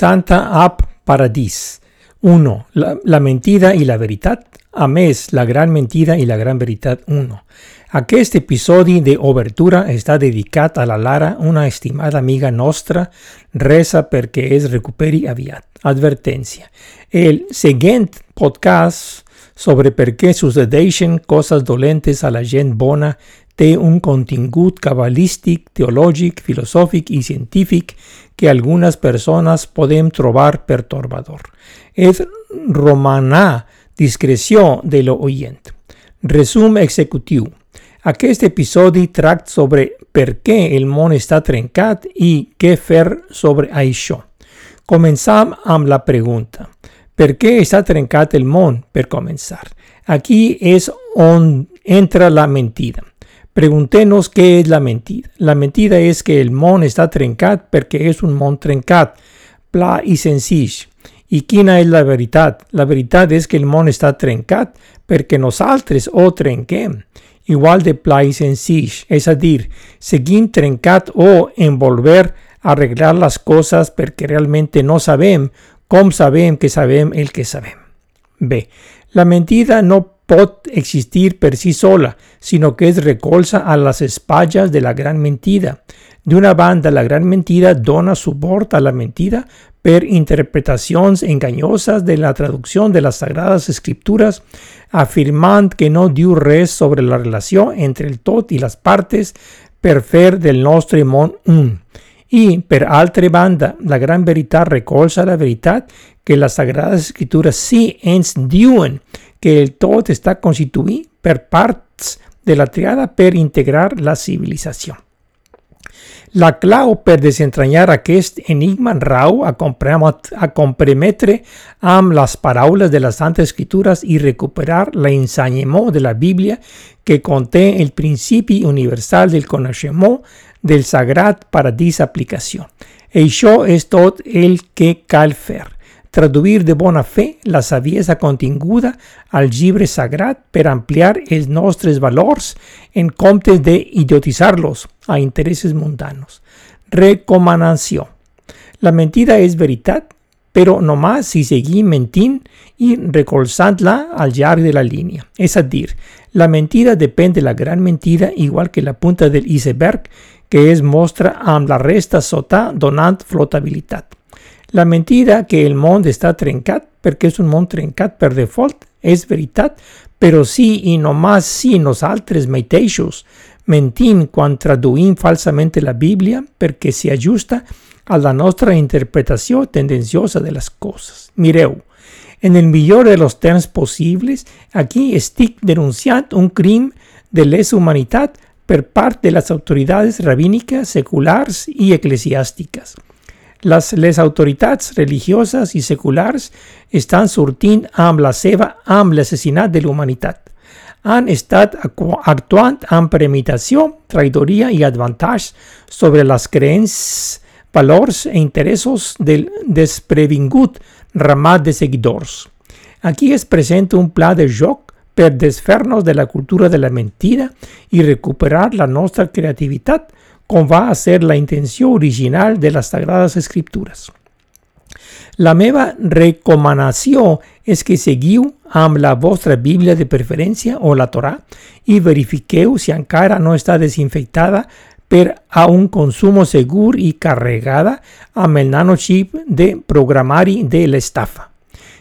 Santa Ap Paradis. 1. La, la mentida i la veritat. A més, la gran mentida i la gran veritat 1. Aquest episodi de obertura està dedicat a la Lara, una estimada amiga nostra. Resa perquè es recuperi aviat. Advertència. El següent podcast sobre per què succeeixen coses dolentes a la gent bona té un contingut cabalístic, teològic, filosòfic i científic que algunes persones podem trobar pertorbador. És romanar discreció de lo oient. Resum executiu. Aquest episodi tracta sobre per què el món està trencat i què fer sobre això. Començam amb la pregunta. Per què està trencat el món? Per començar. Aquí és on entra la mentida. Preguntenos què és la mentida. La mentida és que el món està trencat perquè és un món trencat, pla i senzill. I quina és la veritat? La veritat és que el món està trencat perquè nosaltres ho trenquem. Igual de pla i senzill, és a dir, trencat o envolver arreglar les coses perquè realment no sabem com sabem que sabem el que sabem. Bé, la mentida no existir per si sola, sinó que es recolza a les espatlles de la gran mentida. D'una banda, la gran mentida dona suport a la mentida per interpretacions enganyoses de la traducció de les Sagrades Escriptures, afirmant que no diu res sobre la relació entre el tot i les partes per fer del nostre món un. I, per altra banda, la gran veritat recolza la veritat que les Sagrades Escritures sí ens diuen que el tot està constituït per parts de la triada per integrar la civilització. La clau per desentranyar aquest enigma rau a, a comprometre amb les paraules de les Santes Escritures i recuperar l'ensenyament de la Bíblia que conté el principi universal del coneixement del sagrat paradís aplicació. Això és tot el que cal fer traduir de bona fe la saviesa continguda al llibre sagrat per ampliar els nostres valors en comptes de idiotitzar-los a interessos mundanos. Recomanació. La mentida és veritat, però només si seguim mentint i recolzant-la al llarg de la línia. És a dir, la mentida depèn de la gran mentida igual que la punta del iceberg que es mostra amb la resta sota donant flotabilitat. La mentida que el món està trencat, perquè és un món trencat per default, és veritat, però sí i només si nosaltres mateixos mentim quan traduïm falsament la Bíblia perquè s'hi ajusta a la nostra interpretació tendenciosa de les coses. Mireu, en el millor de los temps possibles, aquí estic denunciant un crim de lesa humanitat per part de les autoritats rabíniques, seculars i eclesiàstiques. Les, les autoritats religioses i seculars estan sortint amb la seva amb l'assassinat de l'humanitat. Han estat actuant amb premeditació, traïdoria i avantatge sobre les creences, valors i interessos del desprevingut ramat de seguidors. Aquí es presenta un pla de joc per desfer-nos de la cultura de la mentida i recuperar la nostra creativitat va a ser la intenció original de les Sagrades Escriptures. La meva recomanació és que seguiu amb la vostra Bíblia de preferència o la Torà i verifiqueu si encara no està desinfectada per a un consum segur i carregada amb el nanochip de programari de l'estafa.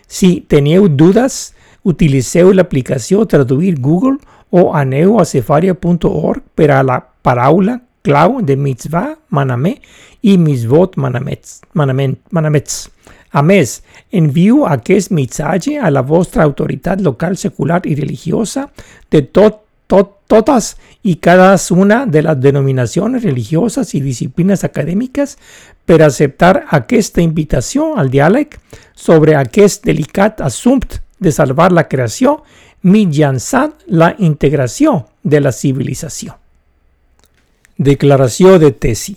Si teniu dudes, utilitzeu l'aplicació Traduir Google o aneu a cefaria.org per a la paraula clau de mitzvah manamé i mitzvot manamets. manamets. A més, envio aquest a la vostra autoritat local secular i religiosa de tot, tot, totes i cada una de les denominacions religioses i disciplines acadèmiques per acceptar aquesta invitació al diàleg sobre aquest delicat assumpte de salvar la creació mitjançant la integració de la civilització. Declaració de tesi.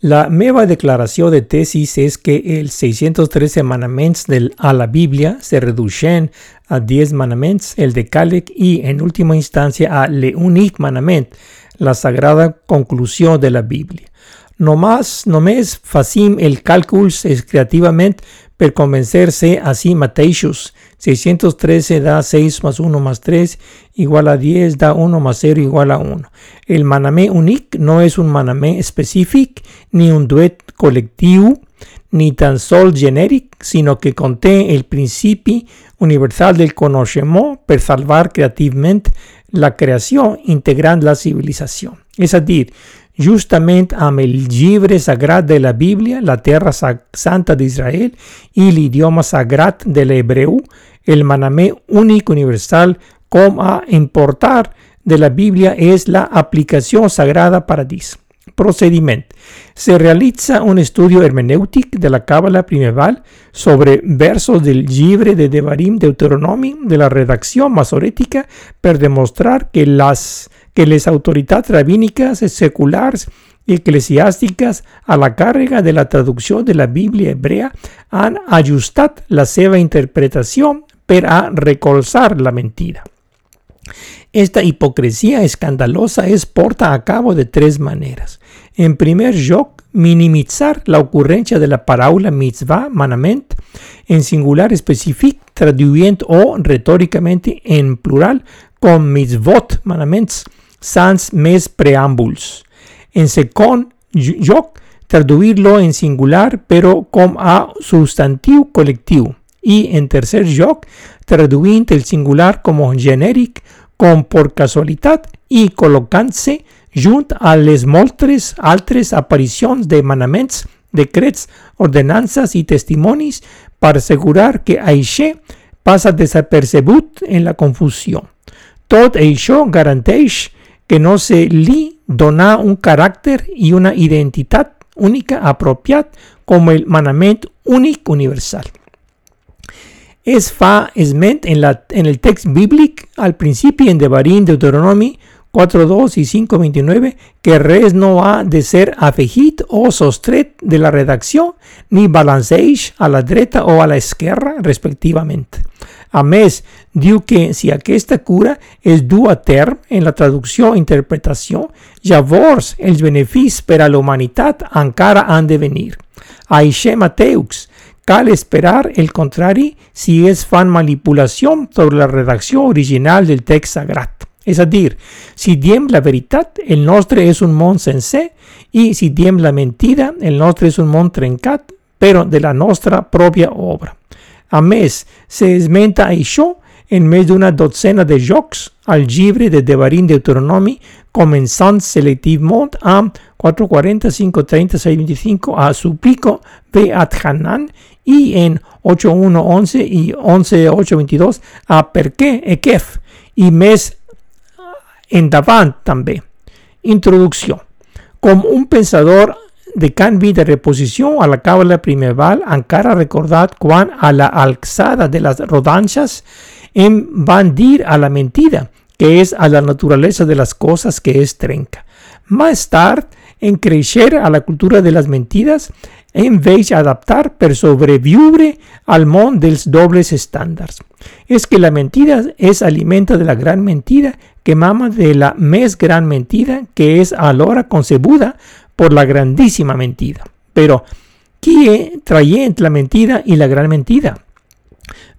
La meva declaració de tesis és que els 613 manaments del, a la Bíblia se redueixen a 10 manaments, el decàleg i, en última instància, a l'únic manament, la sagrada conclusió de la Bíblia. Nomás, només facim el càlculs es creativament per convencer-se así mateixos. 613 da 6 más 1 más 3 igual a 10 da 1 más 0 igual a 1. El manamé únic no es un manamé específic ni un duet col·lectiu ni tan sol genèric, sinó que conté el principi universal del coneixement per salvar creativament la creació integrant la civilització. És a dir, justament amb el llibre de la Bíblia, la terra santa d'Israel i l'idioma sagrat de l'hebreu, el manamé únic universal com a importar de la Bíblia és la aplicació sagrada paradís. Procediment. Se realitza un estudio hermenèutic de la Cábala primeval sobre versos del llibre de Devarim Deuteronomi de la redacció masorètica per demostrar que, las, que les autoritats rabíniques seculars i eclesiàstiques a la càrrega de la traducció de la Bíblia hebrea han ajustat la seva interpretació per a recolzar la mentida. Esta hipocresía escandalosa es porta a cabo de tres maneras. En primer lloc, minimizar la ocurrencia de la paraula mitzvah, manament, en singular específic, traduint o retòricamente en plural com mitzvot, manaments, sans més preàmbuls. En segon lloc, traduir-lo en singular però com a substantiu col·lectiu. I en tercer lloc, traduint el singular com genèric com por casualitat i col·locant-se junt a les moltes altres aparicions de manaments, decrets, ordenances i testimonis per assegurar que això passa desapercebut en la confusió. Tot això garanteix que no se li dona un caràcter i una identitat única apropiat com el manament únic universal. Es fa esment en, la, en el text bíblic al principi en Devarim, Deuteronomi 4.2 i 5.29 que res no ha de ser afegit o sostret de la redacció ni balanceix a la dreta o a la esquerra respectivament. A més, diu que si aquesta cura es du a term en la traducció o interpretació, llavors els beneficis per a la humanitat encara han de venir. Així Mateux, Cal esperar el contrari si es fan manipulació sobre la redacció original del text sagrat. A dir, si diem la veritat, el nostre és un món sencer i si diem la mentida, el nostre és un món trencat, però de la nostra pròpia obra. A més, se esmenta això en més d'una dotzena de jocs al llibre de Devarim Deuteronomi, començant selectivament amb 440, 530, 625 a suplico at Hanan y en 8.1.11 y 11.8.22 a per què Ekef i més endavant també. Introducció. Com un pensador de canvi de reposició a la càbala primeval encara recordat quan a la alçada de les rodanxes em van dir a la mentida, que és a la naturalesa de les coses que es trenca. Més tard, en creixer a la cultura de les mentides, en vez adaptar per sobreviure al món dels dobles estàndards. És que la mentida és alimenta de la gran mentida que mama de la més gran mentida que és alhora concebuda por la grandíssima mentida. Però, qui traient la mentida i la gran mentida?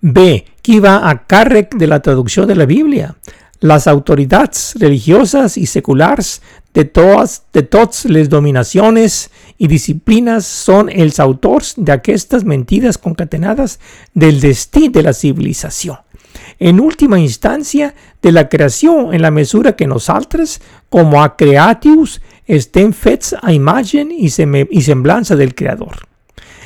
B. A càrrec de la traducció de la Bíblia? Les autoritats religioses i seculars de todas, de todas les dominaciones y disciplinas son els autors d'aquestes mentides concatenadas del destí de la civilizació. En última instancia, de la creació en la mesura que nosaltres, com a creatius, estem fets a imatge i, i semblança del Creador.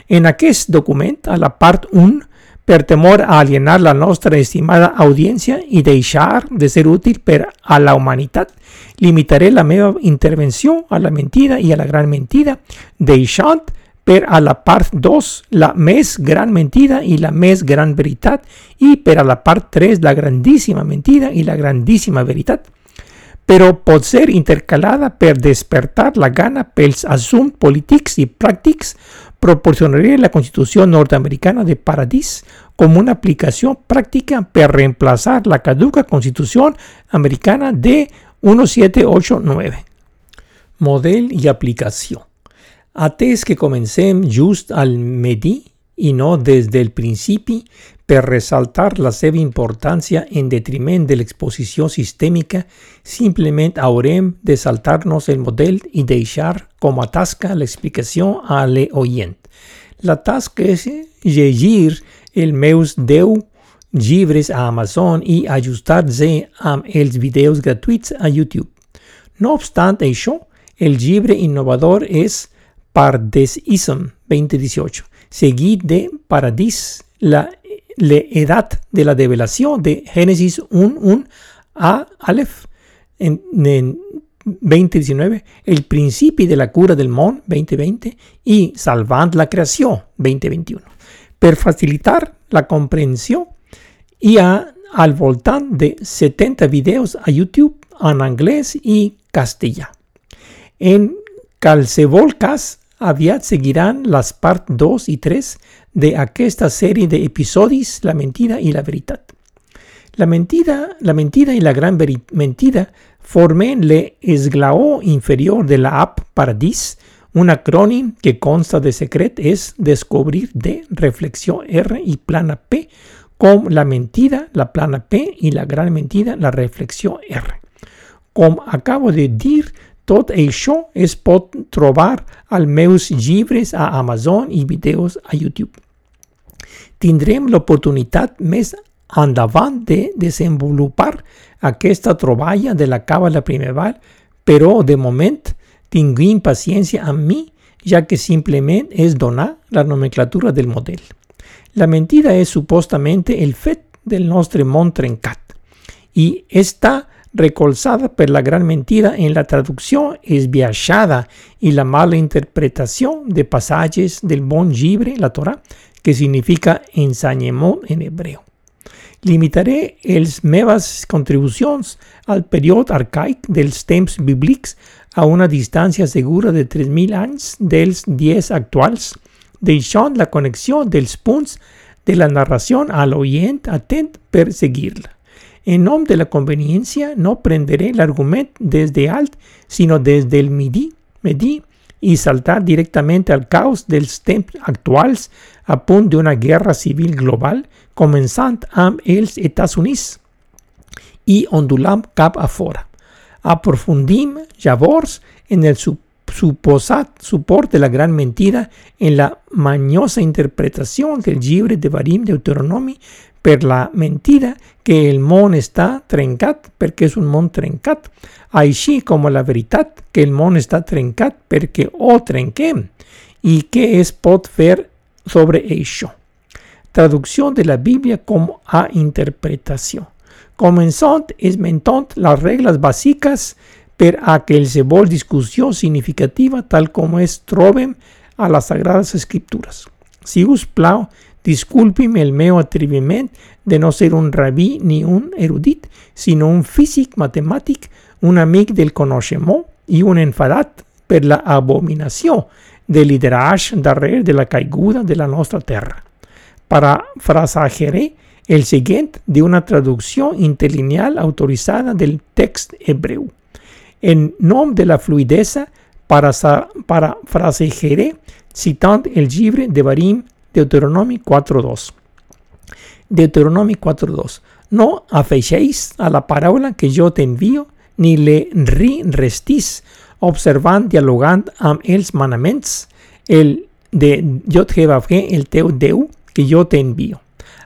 En aquest document, a la part 1, per temor a alienar la nostra estimada audiència i deixar de ser útil per a la humanitat, limitaré la meva intervenció a la mentida i a la gran mentida, deixant per a la part 2 la més gran mentida i la més gran veritat i per a la part 3 la grandíssima mentida i la grandíssima veritat. Però pot ser intercalada per despertar la gana pels assumptes polítics i pràctics proporcionaria la Constitució nord-americana de Paradís com una aplicació pràctica per reemplazar la caduca Constitució americana de 1789. Model i aplicació. Atès que comencem just al medi i no des del principi per ressaltar la seva importància en detriment de l'exposició sistèmica, simplement haurem de saltar-nos el model i deixar com a tasca l'explicació a l'oient. La tasca és llegir els meus 10 llibres a Amazon i ajustar-se amb els videos gratuïts a YouTube. No obstant això, el llibre innovador és Pardeism 2018, seguit de Paradis, la, la edad de la develación de Génesis 1.1 a Aleph en, en 2019, el principi de la cura del món 2020 i Salvant la creació 2021. Per facilitar la comprensió, hi ha al voltant de 70 videos a YouTube en anglès i castellà. En qualsevol cas, aviat seguiran les part 2 i 3 d'aquesta sèrie d'episodis La mentida i la veritat. La mentida, la mentida i la gran mentida formen l'esglaó inferior de la app Paradis, un acrònim que consta de secret és descobrir de reflexió R i plana P com la mentida, la plana P i la gran mentida, la reflexió R. Com acabo de dir, tot això es pot trobar als meus llibres a Amazon i videos a YouTube. Tindrem l'oportunitat més endavant de desenvolupar aquesta troballa de la càbala primeval, però de moment tinguin paciència amb mi, ja que simplement és donar la nomenclatura del model. La mentida és supostamente el fet del nostre món trencat i està recolzada per la gran mentida en la traducció esbiaixada i la mala interpretació de passatges del bon llibre, la Torah, que significa ensenyament en hebreu. Limitaré les meves contribucions al període arcaic dels temps bíblics a una distància segura de 3.000 anys dels 10 actuals, deixant la connexió dels punts de la narració a l'oient atent per seguir-la. En nom de la conveniència no prenderé l'argument des de alt, sinó des del midi, midi i saltar directament al caos dels temps actuals a punt d'una guerra civil global començant amb els Estats Units i ondulam cap a fora. Aprofundim llavors en el suposat suport de la gran mentida en la maniosa interpretació del llibre de Barim Deuteronomi per la mentida que el món està trencat perquè és un món trencat, així com la veritat que el món està trencat perquè ho trenquem i què es pot fer sobre això. Traducció de la Bíblia com a interpretació. Començant esmentant les regles bàsiques per a qualsevol discussió significativa tal com es trobem a les Sagrades Escriptures. Si us plau, Disculpi'm el meu atreviment de no ser un rabí ni un erudit, sinó un físic matemàtic, un amic del coneixement i un enfadat per la abominació de lideratge darrere de la caiguda de la nostra terra. Parafrasejaré el següent d'una traducció interlineal autoritzada del text hebreu. En nom de la fluidesa, parafrasejaré citant el llibre de Barim Deuteronomi 4.2. Deuteronomi 4.2. No afeixéis a la paraula que jo t'envio, ni le ri restís, observant, dialogant amb els manaments, el de Jot Jebafé, el teu Déu, que jo t'envio.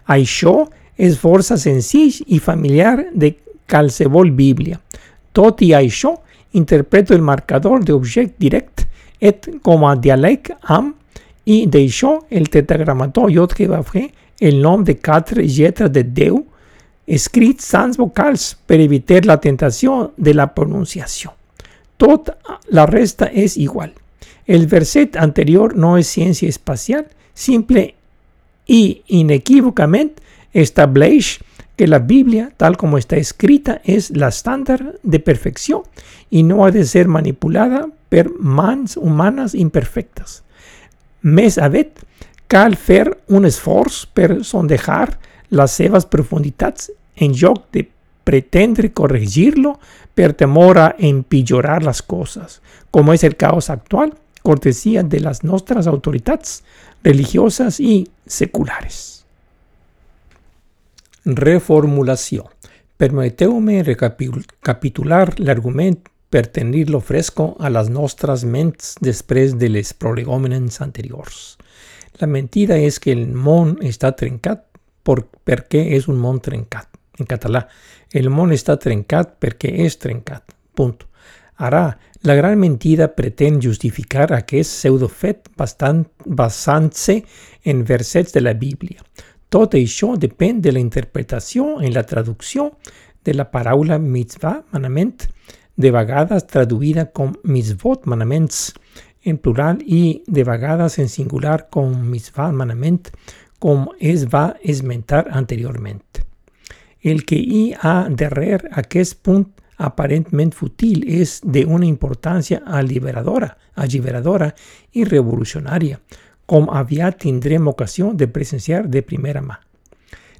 Això és força senzill i familiar de qualsevol Bíblia. Tot i això, interpreto el marcador d'objecte directe et com a diàleg amb i d'això el tetragramató Yod que va fer el nom de quatre lletres de Déu escrits sans vocals per evitar la tentació de la pronunciació. Tot la resta és igual. El verset anterior no és ciència espacial, simple i inequívocament estableix que la Bíblia, tal com està escrita, és l'estàndard de perfecció i no ha de ser manipulada per mans humanes imperfectes. Més aviat, cal fer un esforç per sondejar les seves profunditats en lloc de pretendre corregir-lo per temor a empitjorar les coses, com és el caos actual, cortesía de las nuestras autoridades religiosas y seculares. Reformulación. Permeteu-me recapitular l'argument per fresco a les nostres ments després de les prolegòmenes anteriors. La mentida és que el món està trencat por, perquè és un món trencat. En català, el món està trencat perquè és trencat. Punt. Ara, la gran mentida pretén justificar aquest pseudofet basant-se en versets de la Bíblia. Tot això depèn de la interpretació en la traducció de la paraula mitzvah, manament, de vegades traduïda com mitzvot, manaments, en plural i de vegades en singular com mitzvah, manament, com es va esmentar anteriorment. El que hi ha darrere aquest punt aparentment fútil és de una importància alliberadora, alliberadora i revolucionària, com aviat tindrem ocasió de presenciar de primera mà.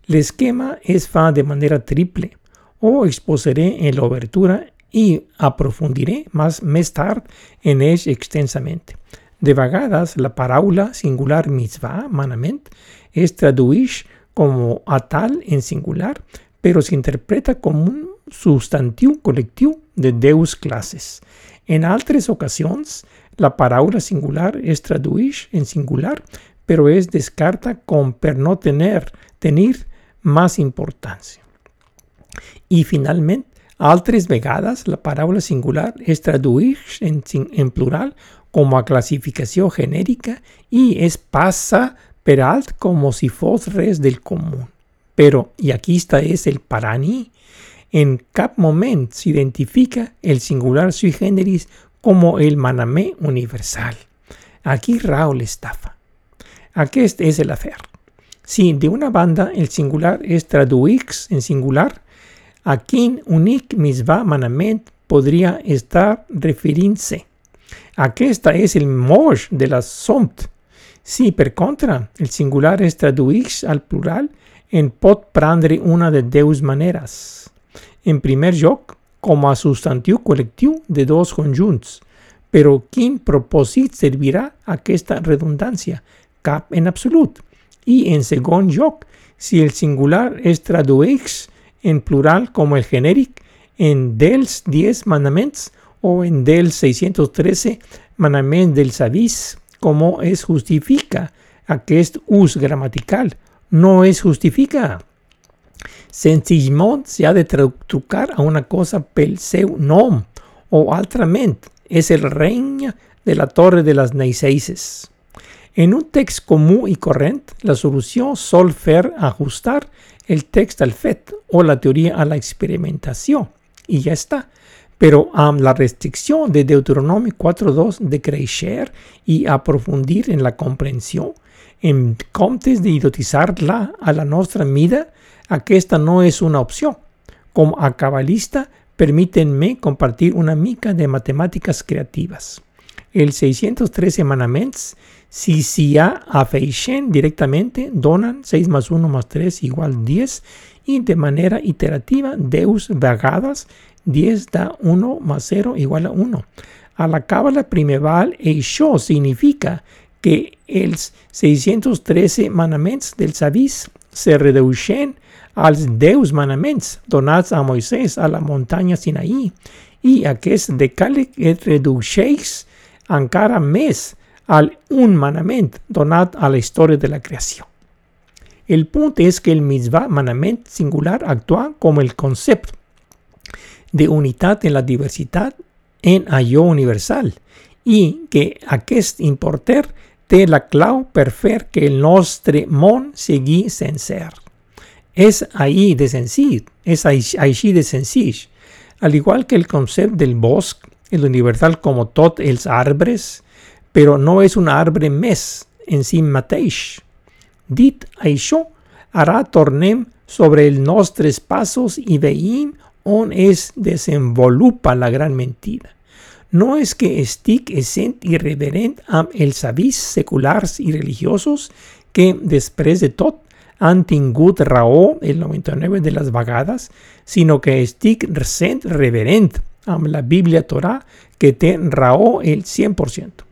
L'esquema es fa de manera triple, o exposaré en la obertura i aprofundiré más, més tard en ell extensament. De vegades, la paraula singular mitzvah, manament, es tradueix com a tal en singular, però s'interpreta com un substantiu col·lectiu de deus classes. En altres ocasions, la paraula singular es tradueix en singular, però es descarta com per no tener, tenir més importància. I finalment, altres vegades la paraula singular es tradueix en, plural com a classificació genèrica i es passa per alt com si fos res del comú. Però, i aquí està és el parani, en cap moment s'identifica el singular sui generis como el manamé universal. Aquí rau l'estafa. Aquest és el afer. Si de una banda el singular es traduïx en singular, a quin únic misbah manament podria estar referint-se. Aquesta és el moix de la somt. Si, per contra, el singular es traduïx al plural, en pot prendre una de deus maneres. En primer lloc, com a substantiu col·lectiu de dos conjunts, però quin propòsit servirà aquesta redundància? Cap en absolut. I en segon lloc, si el singular es tradueix en plural com el genèric en dels 10 manaments o en dels 613 manaments dels avís, com es justifica aquest ús gramatical? No es justifica. Senzillament s'ha de trucar a una cosa pel seu nom o altrament es el reino de la torre de las Neiseises. En un text común y corriente, la solución sol fer ajustar el texto al fet o la teoría a la experimentación y ya está. Pero um, la restricción de Deuteronomio 4.2 de crecer y aprofundir en la comprensión, en comptes de idiotizarla a la nuestra mida, a que esta no es una opción. Como a cabalista, permítanme compartir una mica de matemáticas creativas. El 613 manaments, si ya afeixen directamente, donan 6 más 1 más 3 igual 10 y de manera iterativa, deus vagadas, 10 da 1 más 0 igual a 1. A la cábala primeval, eso significa que el 613 manaments del Sabís se reducen als deus manaments donats a Moisès a la muntanya Sinaí i aquest decàleg es redueixeix encara més al un manament donat a la història de la creació. El punt és que el mitzvah manament singular actua com el concepte de unitat en la diversitat en allò universal i que aquest importer té la clau per fer que el nostre món sigui sencer. Es ahí de sencillo, es així de senzill. Al igual que el concepto del bosque, el universal como tot els arbres, però no és un arbre més en si mateix. Dit això, ara tornem sobre els nostres passos i veïm on es desenvolupa la gran mentida. No és que estic essent irreverent amb els avís seculars i religiosos que, després de tot, han tingut raó el 99 de les vegades, sinó que estic sent reverent amb la Bíblia Torà que té raó el 100%.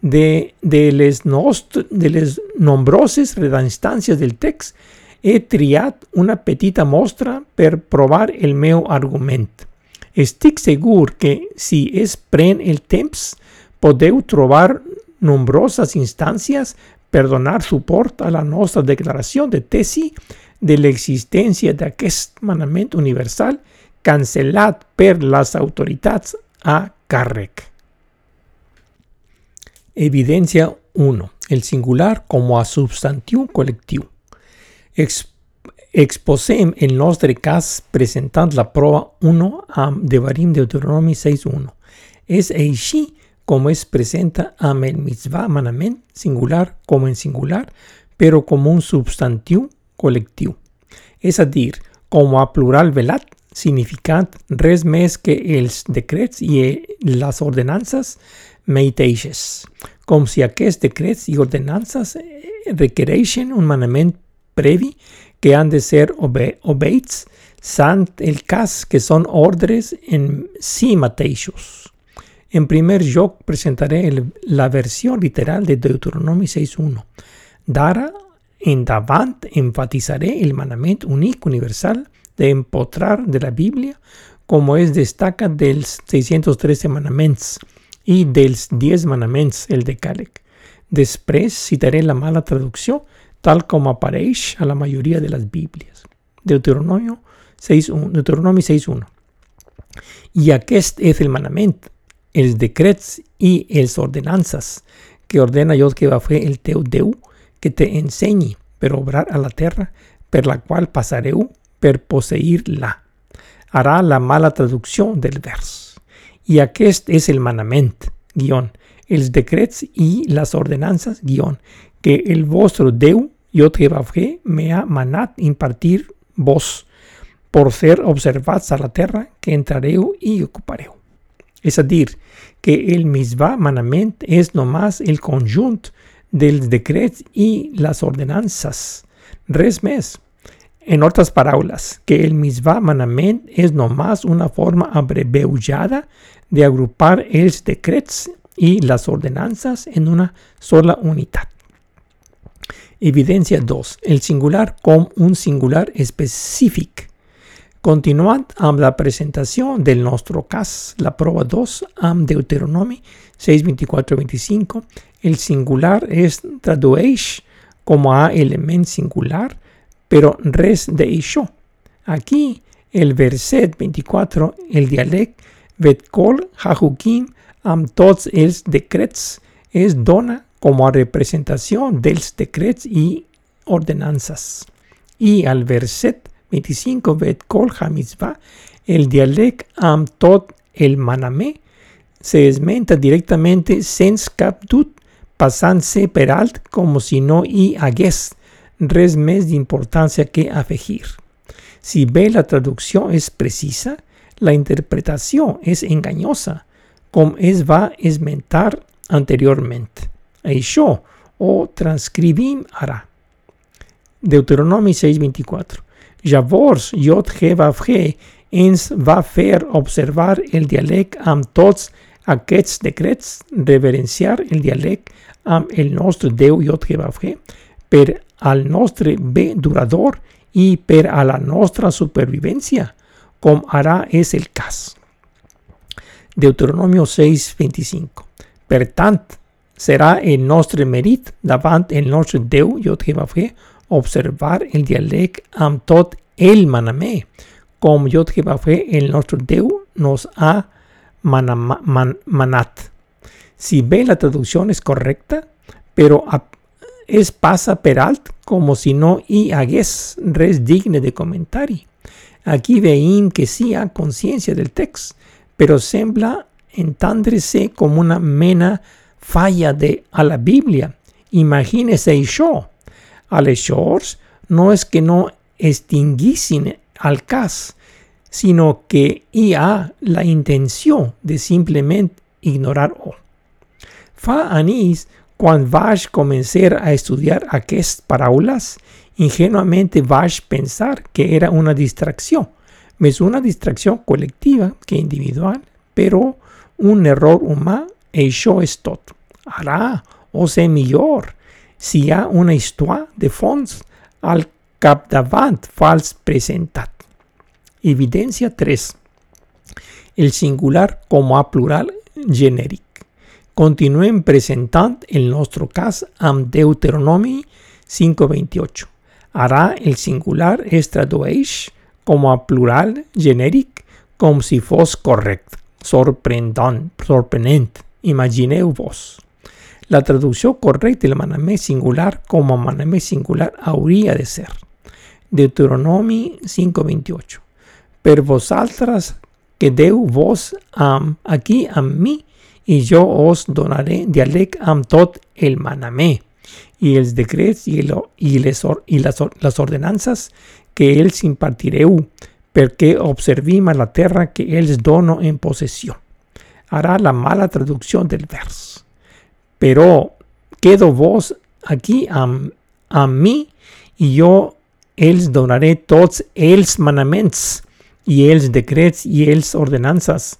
de, de, les, nost, de les nombroses del text he triat una petita mostra per provar el meu argument. Estic segur que si es pren el temps podeu trobar nombroses instàncies per donar suport a la nostra declaració de tesi de l'existència d'aquest manament universal cancel·lat per les autoritats a càrrec. Evidencia 1. El singular como a substantiu col·lectiu. Exposem el nostre cas presentant la prova 1 amb Devarim Deuteronomi 6.1. És així com es presenta amb el mitzvah manament singular com en singular, però com un substantiu col·lectiu. És a dir, com a plural velat, significant res més que els decrets i les ordenances meiteixes, com si aquests decrets i ordenances requereixen un manament previ que han de ser obe sant el cas que són ordres en si mateixos. En primer lloc presentaré el, la versió literal de Deuteronomi 6.1. D'ara endavant enfatitzaré el manament únic universal d'empotrar de la Bíblia com es destaca dels 613 manaments i dels 10 manaments, el decàleg. Després citaré la mala traducció tal com apareix a la majoria de les Bíblies. Deuteronomio 6.1. Deuteronomi 6.1. I aquest és el manament, els decrets i els ordenances que ordena jo que va fer el teu Déu que te ensenyi per obrar a la terra per la qual passareu per posseir-la. Harà la mala traducció del vers. I aquest és el manament, guion, els decrets i les ordenances, guion, que el vostre Déu, jo Jehová me ha manat impartir vos, por ser observats a la terra que entrareu i ocupareu. A dir, que el misbà manament és només el conjunt dels decrets i les ordenances, res més. En altres paraules, que el misbà manament és només una forma abreviada de agrupar els decrets i les ordenances en una sola unitat. Evidencia 2. El singular com un singular específic. Continuant amb la presentació del nostre cas, la prova 2 amb Deuteronomi 6.24-25, el singular es tradueix com a element singular, però res d'això. Aquí, el verset 24, el dialect Vetkol Hajukim amb tots els decrets es dona com a representació dels decrets i ordenances. I al verset 25 vet kol hamizvah, el dialect amb tot el manamé se esmenta directamente sense cap dut, passant-se per alt com si no hi hagués res més d'importància que afegir. Si bé la traducció és precisa, la interpretació és enganyosa, com es va esmentar anteriorment. Això o transcrivim ara. Deuteronomi 6.24 Llavors Jod He ens va fer observar el dialect amb tots aquests decrets, reverenciar el dialect amb el nostre Déu Jod He per al nostre bé durador i per a la nostra supervivència, com ara és el cas. Deuteronomio 6.25 Per tant, serà el nostre mèrit davant el nostre Déu, Jod Jehovà, observar el dialect amb tot el manamé, com Jod Jehovà, el nostre Déu, nos ha man manat. Si bé la traducció és correcta, però es passa per alt com si no hi hagués res digne de comentari. Aquí veiem que sí ha consciència del text, però sembla entendre-se com una mena falla de a la Biblia. Imagínese això. Aleshores, no és que no extinguissin al cas, sinó que hi ha la intenció de simplement ignorar-ho. Fa anys, quan vaig començar a estudiar aquestes paraules, ingenuament vaig pensar que era una distracció, més una distracció col·lectiva que individual, però un error humà això és tot. Ara o ser millor si hi ha una història de fons al capdavant fals presentat. Evidència 3. El singular com a plural genèric. Continuem presentant el nostre cas amb Deuteronomi 5.28. Ara el singular es tradueix com a plural genèric com si fos correcte. Sorprendent, sorprenent. Imagineu-vos. La traducció correcta del manamé singular com a manamé singular hauria de ser. Deuteronomi 5.28. Per vosaltres quedeu vos amb, aquí amb mi i jo os donaré diàleg amb tot el manamé i els decrets i, el, i, les, or, i les, les ordenances que els impartireu perquè observim a la terra que els dono en possessió. Hará la mala traducció del vers. Però quedo vos aquí amb, amb mi i jo els donaré tots els manaments i els decrets i els ordenances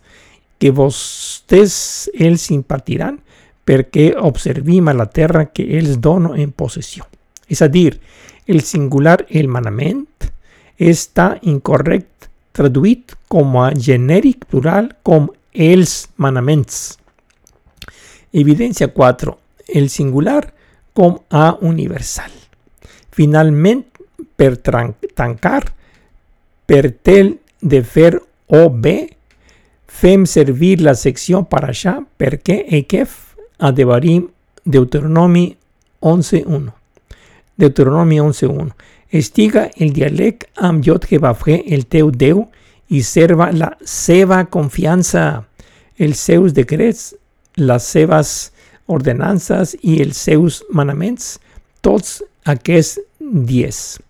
que vostès els impartiran perquè observim a la terra que els dono en possessió. És a dir, el singular el manament està incorrect traduït com a genèric plural com els manaments. Evidència 4. El singular com a universal. Finalment, per tancar, per tel de fer o bé, fem servir la secció allà perquè Ekef adevarim Deuteronomi 11.1. Deuteronomi 11.1. Estiga el dialect Jot Jebafre el teu Déu i serva la seva confiança, els seus decrets, les seves ordenances i els seus manaments, tots aquests dies.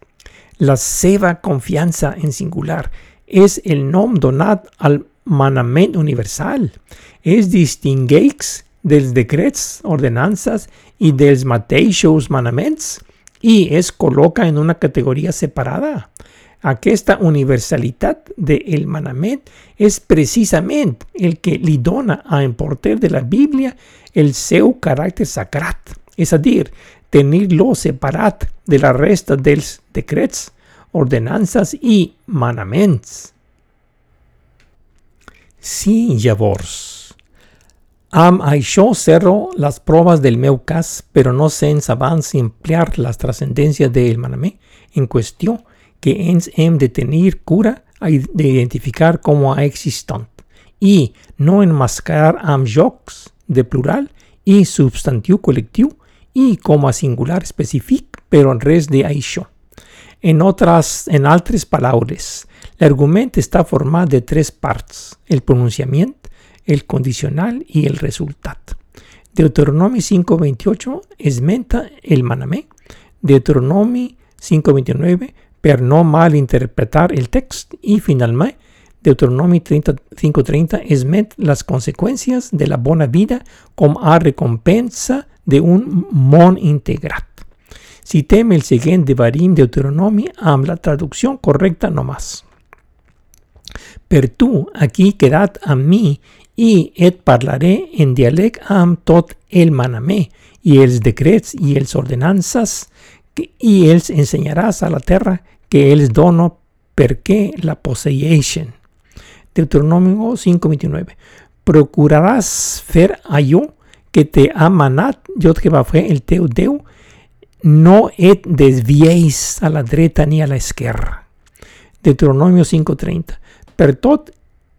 La seva confiança en singular és el nom donat al manament universal. Es distingueix dels decrets, ordenances i dels mateixos manaments i es col·loca en una categoria separada. Aquesta universalitat del manament és precisament el que li dona a emporter de la Bíblia el seu caràcter sacrat, és a dir, tenir-lo separat de la resta dels decrets, ordenances i manaments. Sí, llavors, Am això cerro las proves del meu cas, però no sense abans emplear la trascendencia del manamé en qüestió que ens hem de tenir cura d'identificar com a existent i no enmascarar amb jocs de plural i substantiu col·lectiu i com a singular específic, però res de això. En, otras, en altres paraules, l'argument està format de tres parts, el pronunciament, el condicional y el resultado. Deuteronomi 5.28 esmenta el manamé. Deuteronomi 5.29 per no malinterpretar el texto. Y finalmente, Deuteronomi 5.30 esmenta las consecuencias de la buena vida como a recompensa de un mon integrat. teme el siguiente varim Deuteronomi amb la traducción correcta nomás. Per tu aquí quedad a mí i et parlaré en diàleg amb tot el manamé i els decrets i els ordenances que, i els ensenyaràs a la terra que els dono perquè la posseeixen. Deuteronomio 5.29 Procuraràs fer allò que te ha manat jo que va fer el teu Déu, no et desvieis a la dreta ni a l'esquerra. Deuteronomio 5.30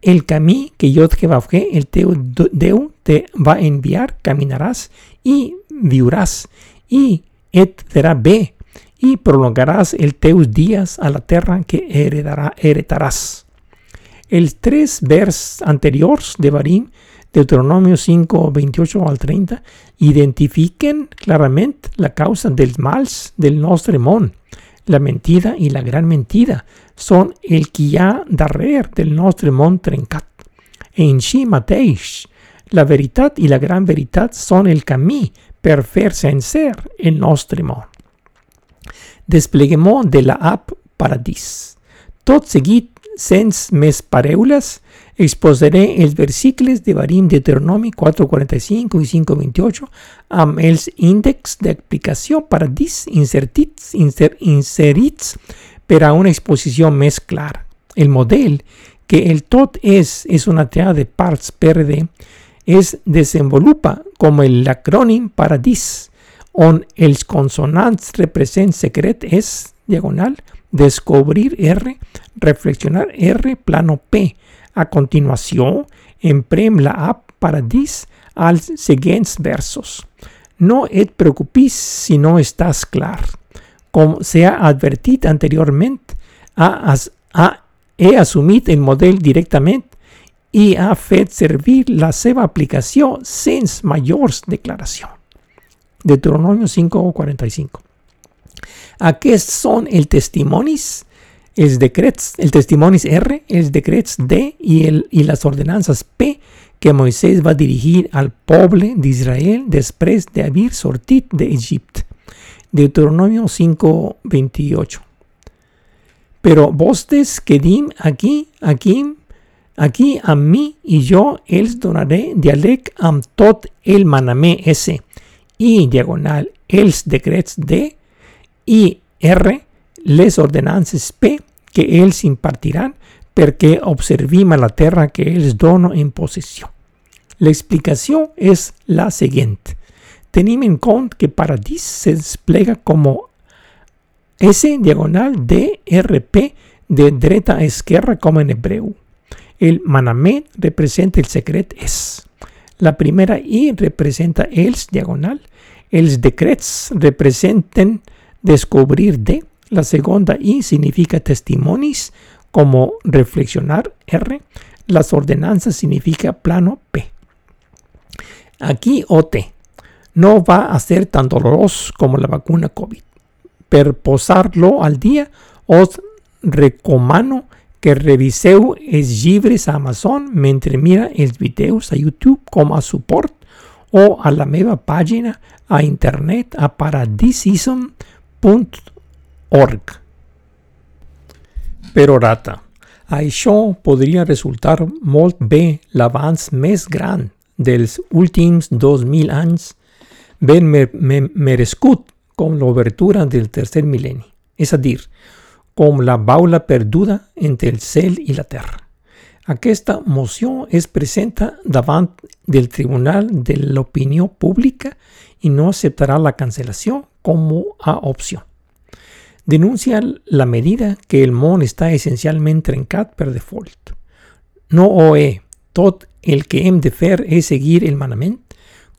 El camí que va fer el teu Déu te va enviar, caminaràs i viuràs i et farà bé i prolongaràs els teus dies a la terra que heredarà, heretaràs. Els tres vers anteriors de Barim, Deuteronomio 5, 28 al 30, identifiquen clarament la causa dels mals del nostre món, la mentida i la gran mentida, són el que hi ha darrere del nostre món trencat. En si la veritat i la gran veritat són el camí per fer sencer el nostre món. Despleguem de la app Paradís. Tot seguit sens mes pareulas, exposaré els versículos de Barim Deuteronomi 4.45 y 5.28 amb els índexs d'aplicació para dis insertits, inser, inserits per a una exposició més clara. El model que el tot és, és una triada de parts PRD, es desenvolupa com el acrònim para dis, on els consonants represent secret és diagonal, descobrir R, reflexionar R, plano P. A continuació, emprem la app para dis als següents versos. No et preocupis si no estàs clar. Com s'ha advertit anteriorment, ha, ha, he assumit el model directament i ha fet servir la seva aplicació sense majors declaracions. Deuteronomio 5.45. Aquests són els testimonis, els decrets, el testimonis R, els decrets D el, i les ordenances P que Moisès va dirigir al poble d'Israel després d'haver sortit d'Egipte. Deuteronomio 5:28. Però vostès quedim aquí, aquí, aquí a mi i jo els donaré diàleg amb tot el manamé S i diagonal els decrets D i R les ordenances P que ells impartiran perquè observim la terra que ells dono en possessió. L'explicació és la següent. Tenim en compte que paradís se desplega com S diagonal DRP de dreta a esquerra com en hebreu. El manamé representa el secret S. La primera I representa els diagonal. Els decrets representen descubrir de. La segunda I significa testimonios como reflexionar R. Las ordenanzas significa plano P. Aquí OT no va a ser tan doloroso como la vacuna COVID. Per posarlo al día, os recomano que reviseu els llibres a Amazon mentre mira els videos a YouTube com a suport o a la meva pàgina a internet a paradisism.com org. Però rata, això podria resultar molt bé l'avanç més gran dels últims 2.000 anys ben merescut com l'obertura del tercer mil·lenni, és a dir, com la baula perduda entre el cel i la terra. Aquesta moció es presenta davant del Tribunal de l'Opinió Pública i no acceptarà la cancel·lació com a opció. Denuncia la medida que el món està essencialment trencat per default. No ho és. Tot el que hem de fer és seguir el manament,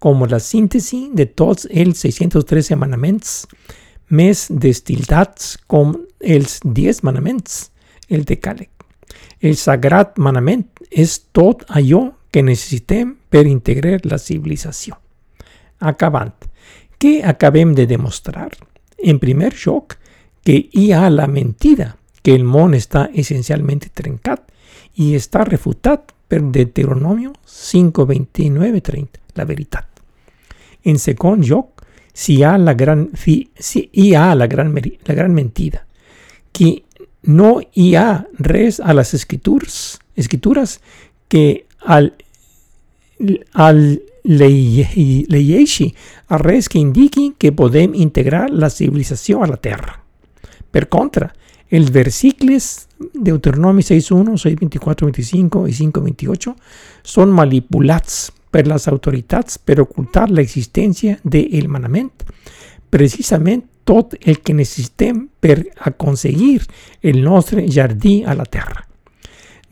com la síntesi de tots els 613 manaments, més destildats com els 10 manaments, el decàleg. El sagrat manament és tot allò que necessitem per integrar la civilització. Acabant, què acabem de demostrar? En primer lloc, que hi la mentida que el món està essencialment trencat i està refutat per Deuteronomio 5.29.30, la veritat. En segon lloc, si hi la gran, si, si hi la gran, la gran mentida, que no hi res a les escritures, escritures que al, al llegeixi a res que indiqui que podem integrar la civilització a la Terra. Per contra, els versículos Deuteronomi 6.1, 6.24, 25 i 5.28 són manipulats per les autoritats per ocultar l'existència del manament, precisament tot el que necessitem per aconseguir el nostre jardí a la terra.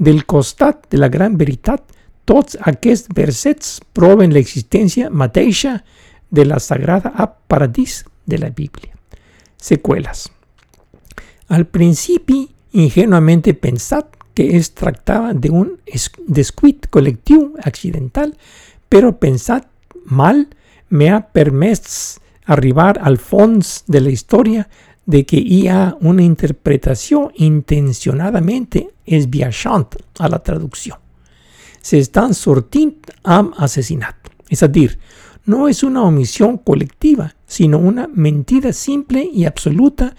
Del costat de la gran veritat, tots aquests versets proven l'existència mateixa de la sagrada paradís de la Bíblia. Seqüeles. Al principi, ingenuament pensat que es tractava d'un descuit col·lectiu accidental, però pensat mal me ha permès arribar al fons de la història de que hi ha una interpretació intencionadament esbiaixant a la traducció. S'estan sortint amb assassinat. És a dir, no és una omissió col·lectiva, sinó una mentida simple i absoluta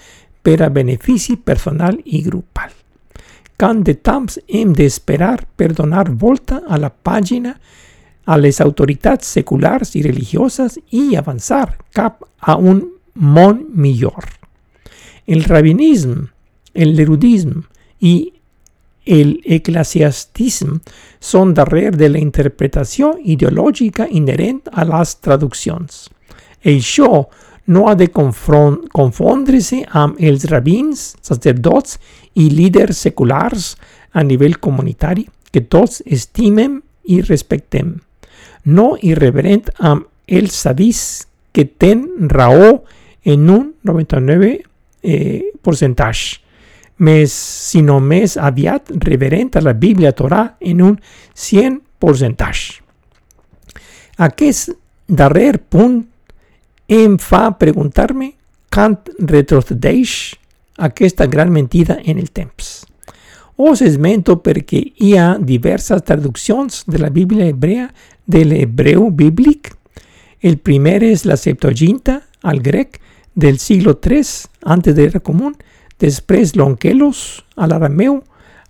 per a benefici personal i grupal. can de temps hem d'esperar per donar volta a la pàgina a les autoritats seculars i religioses i avançar cap a un món millor. El rabinisme, l'erudisme i l'eclesiastisme són darrere de la interpretació ideològica inherent a les traduccions. Això no ha de confondre-se amb els rabins, sacerdots i líders seculars a nivell comunitari que tots estimem i respectem. No irreverent amb els savis que ten raó en un 99 eh, més, sinó més aviat reverent a la Bíblia Torà en un 100 percentatge. Aquest darrer punt em fa preguntar-me quan retrocedeix aquesta gran mentida en el temps. Os esmento perquè hi ha diverses traduccions de la Bíblia hebrea de l'hebreu bíblic. El primer és la Septuaginta al grec del siglo III antes de l'era común, després l'Onkelos a l'arameu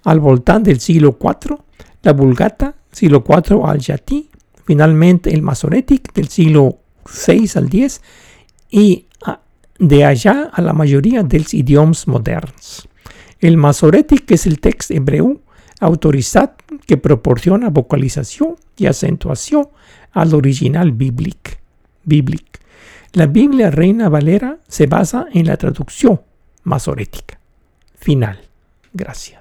al voltant del siglo IV, la Vulgata, siglo IV al llatí, finalment el Masorètic del siglo VI al X i de allà a la majoria dels idioms moderns. El Masorètic és el text hebreu autoritzat que proporciona vocalització i acentuació a l'original bíblic. bíblic. La Biblia Reina Valera se basa en la traducción masorética. Final. Gracias.